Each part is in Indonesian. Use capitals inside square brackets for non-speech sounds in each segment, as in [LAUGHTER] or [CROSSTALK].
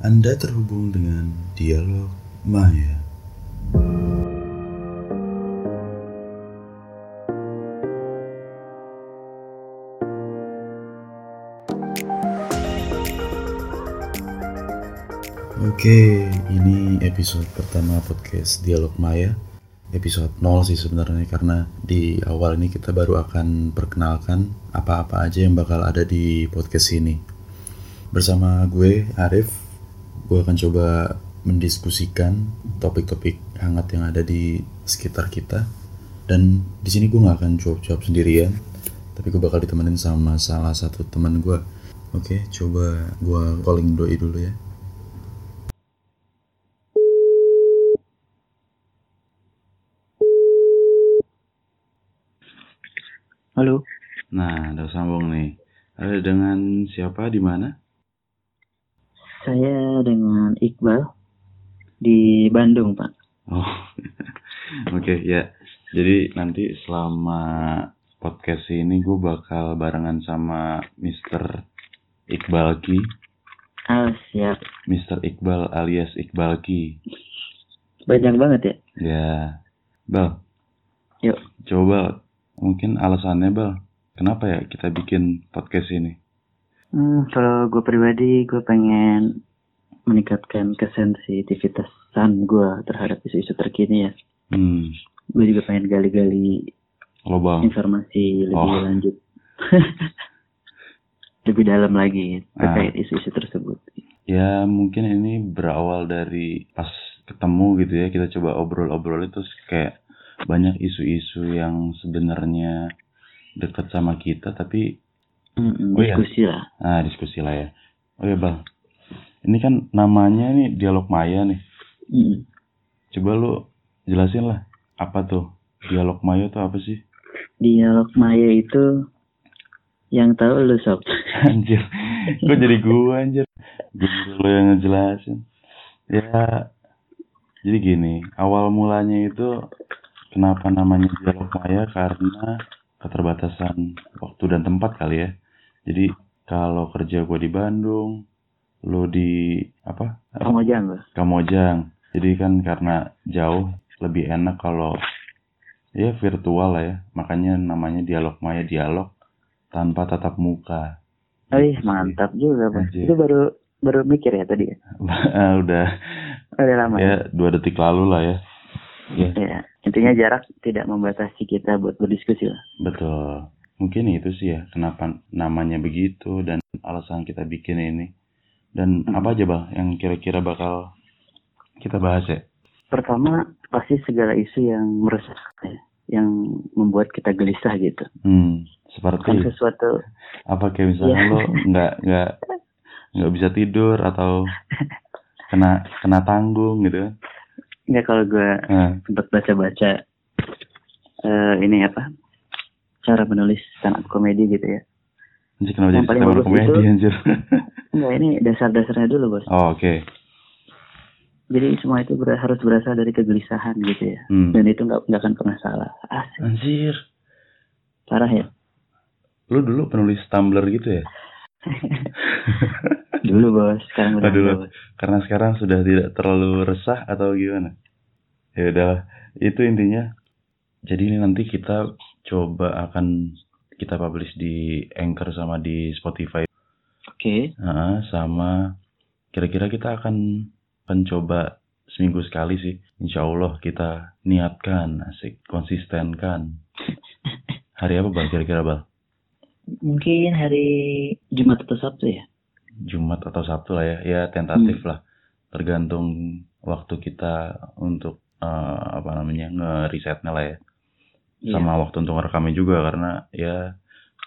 Anda terhubung dengan Dialog Maya. Oke, ini episode pertama podcast Dialog Maya. Episode 0 sih sebenarnya karena di awal ini kita baru akan perkenalkan apa-apa aja yang bakal ada di podcast ini. Bersama gue Arif, gue akan coba mendiskusikan topik-topik hangat yang ada di sekitar kita. Dan di sini gue nggak akan jawab-jawab sendirian, tapi gue bakal ditemenin sama salah satu teman gue. Oke, coba gue calling doi dulu ya. Halo, Nah, udah sambung nih. Ada dengan siapa di mana? Saya dengan Iqbal di Bandung, Pak. Oh, [LAUGHS] oke ya. Jadi nanti selama podcast ini gue bakal barengan sama Mr. Iqbal Ki, Ah, siap. Mr. Iqbal alias Iqbal Ki. Banyak banget ya? Ya, Bal, Yuk, coba mungkin alasannya Bal, kenapa ya kita bikin podcast ini? Hmm, kalau gue pribadi, gue pengen meningkatkan kesensitivitasan gue terhadap isu-isu terkini ya. Hmm, Gue juga pengen gali-gali lo Bal. informasi lebih Oh. lanjut. [LAUGHS] lebih dalam lagi Ah. terkait isu-isu tersebut. Ya mungkin ini berawal dari pas ketemu gitu ya kita coba obrol-obrol itu kayak banyak isu-isu yang sebenarnya dekat sama kita tapi Hmm, Oh, iya. diskusi lah. nah diskusi lah ya. Oh ya bang, ini kan namanya nih dialog maya nih. Hmm. Coba lu jelasin lah apa tuh dialog maya tuh apa sih? Dialog Maya itu yang tahu lu sob. [LAUGHS] Anjir, kok jadi gua anjir? Gue lo yang ngejelasin. Ya, jadi gini, awal mulanya itu kenapa namanya dialog maya karena keterbatasan waktu dan tempat kali ya. Jadi kalau kerja gua di Bandung, lo di apa? Kamu jangan Kamojang. Jadi kan karena jauh lebih enak kalau ya virtual lah ya. Makanya namanya dialog maya dialog tanpa tatap muka. Wih, mantap juga. Anjir. Itu baru baru mikir ya tadi ya? [LAUGHS] Udah Udah lama ya? ya dua detik lalu lah ya. Ya, Ya, intinya jarak tidak membatasi kita buat berdiskusi lah. betul. Mungkin itu sih ya kenapa namanya begitu dan alasan kita bikin ini. Dan Hmm. apa aja bang yang kira-kira bakal kita bahas ya? Pertama, pasti segala isu yang meresahkan ya, yang membuat kita gelisah gitu. Hmm, seperti sesuatu apa kayak misalnya Iya. lo nggak nggak nggak bisa tidur atau kena kena tanggung gitu kan? nggak kalau gue Nah, sempat baca-baca eh, ini apa cara menulis stand up komedi gitu ya. anjir kenapa Yang jadi paling stand up bagus komedi itu- anjir? [LAUGHS] Enggak, ini dasar-dasarnya dulu bos. oh oke. Jadi semua itu ber- harus berasal dari kegelisahan gitu ya. Hmm. Dan itu nggak nggak akan pernah salah. Asik, Anjir, parah ya. lu dulu penulis Tumblr gitu ya? [LAUGHS] Dulu bos, sekarang udah Oh, dulu. bos. Karena sekarang sudah tidak terlalu resah atau gimana? Ya udah, itu intinya. Jadi ini nanti kita coba akan kita publish di Anchor sama di Spotify. Oke, Nah, sama kira-kira kita akan mencoba seminggu sekali sih. Insya Allah kita niatkan, asik, konsistenkan. [LAUGHS] Hari apa bang kira-kira bang? mungkin hari Jumat atau Sabtu ya. Jumat atau Sabtu lah ya, ya tentatif lah. Tergantung waktu kita untuk eh, apa namanya ngerisetnya lah ya. Iya. Sama waktu untuk ngerekamnya juga karena ya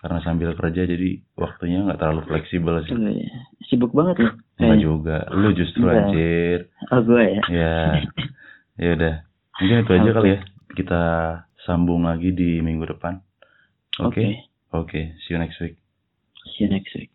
karena sambil kerja jadi waktunya nggak terlalu fleksibel sih. Iya, iya. Sibuk banget ya. Enggak kayaknya. juga, lu justru Enggak. anjir. Oh gue ya. Ya, ya udah. Mungkin itu aja Oke. kali ya. Kita sambung lagi di minggu depan. Oke, Oke. oke. See you next week. See you next week.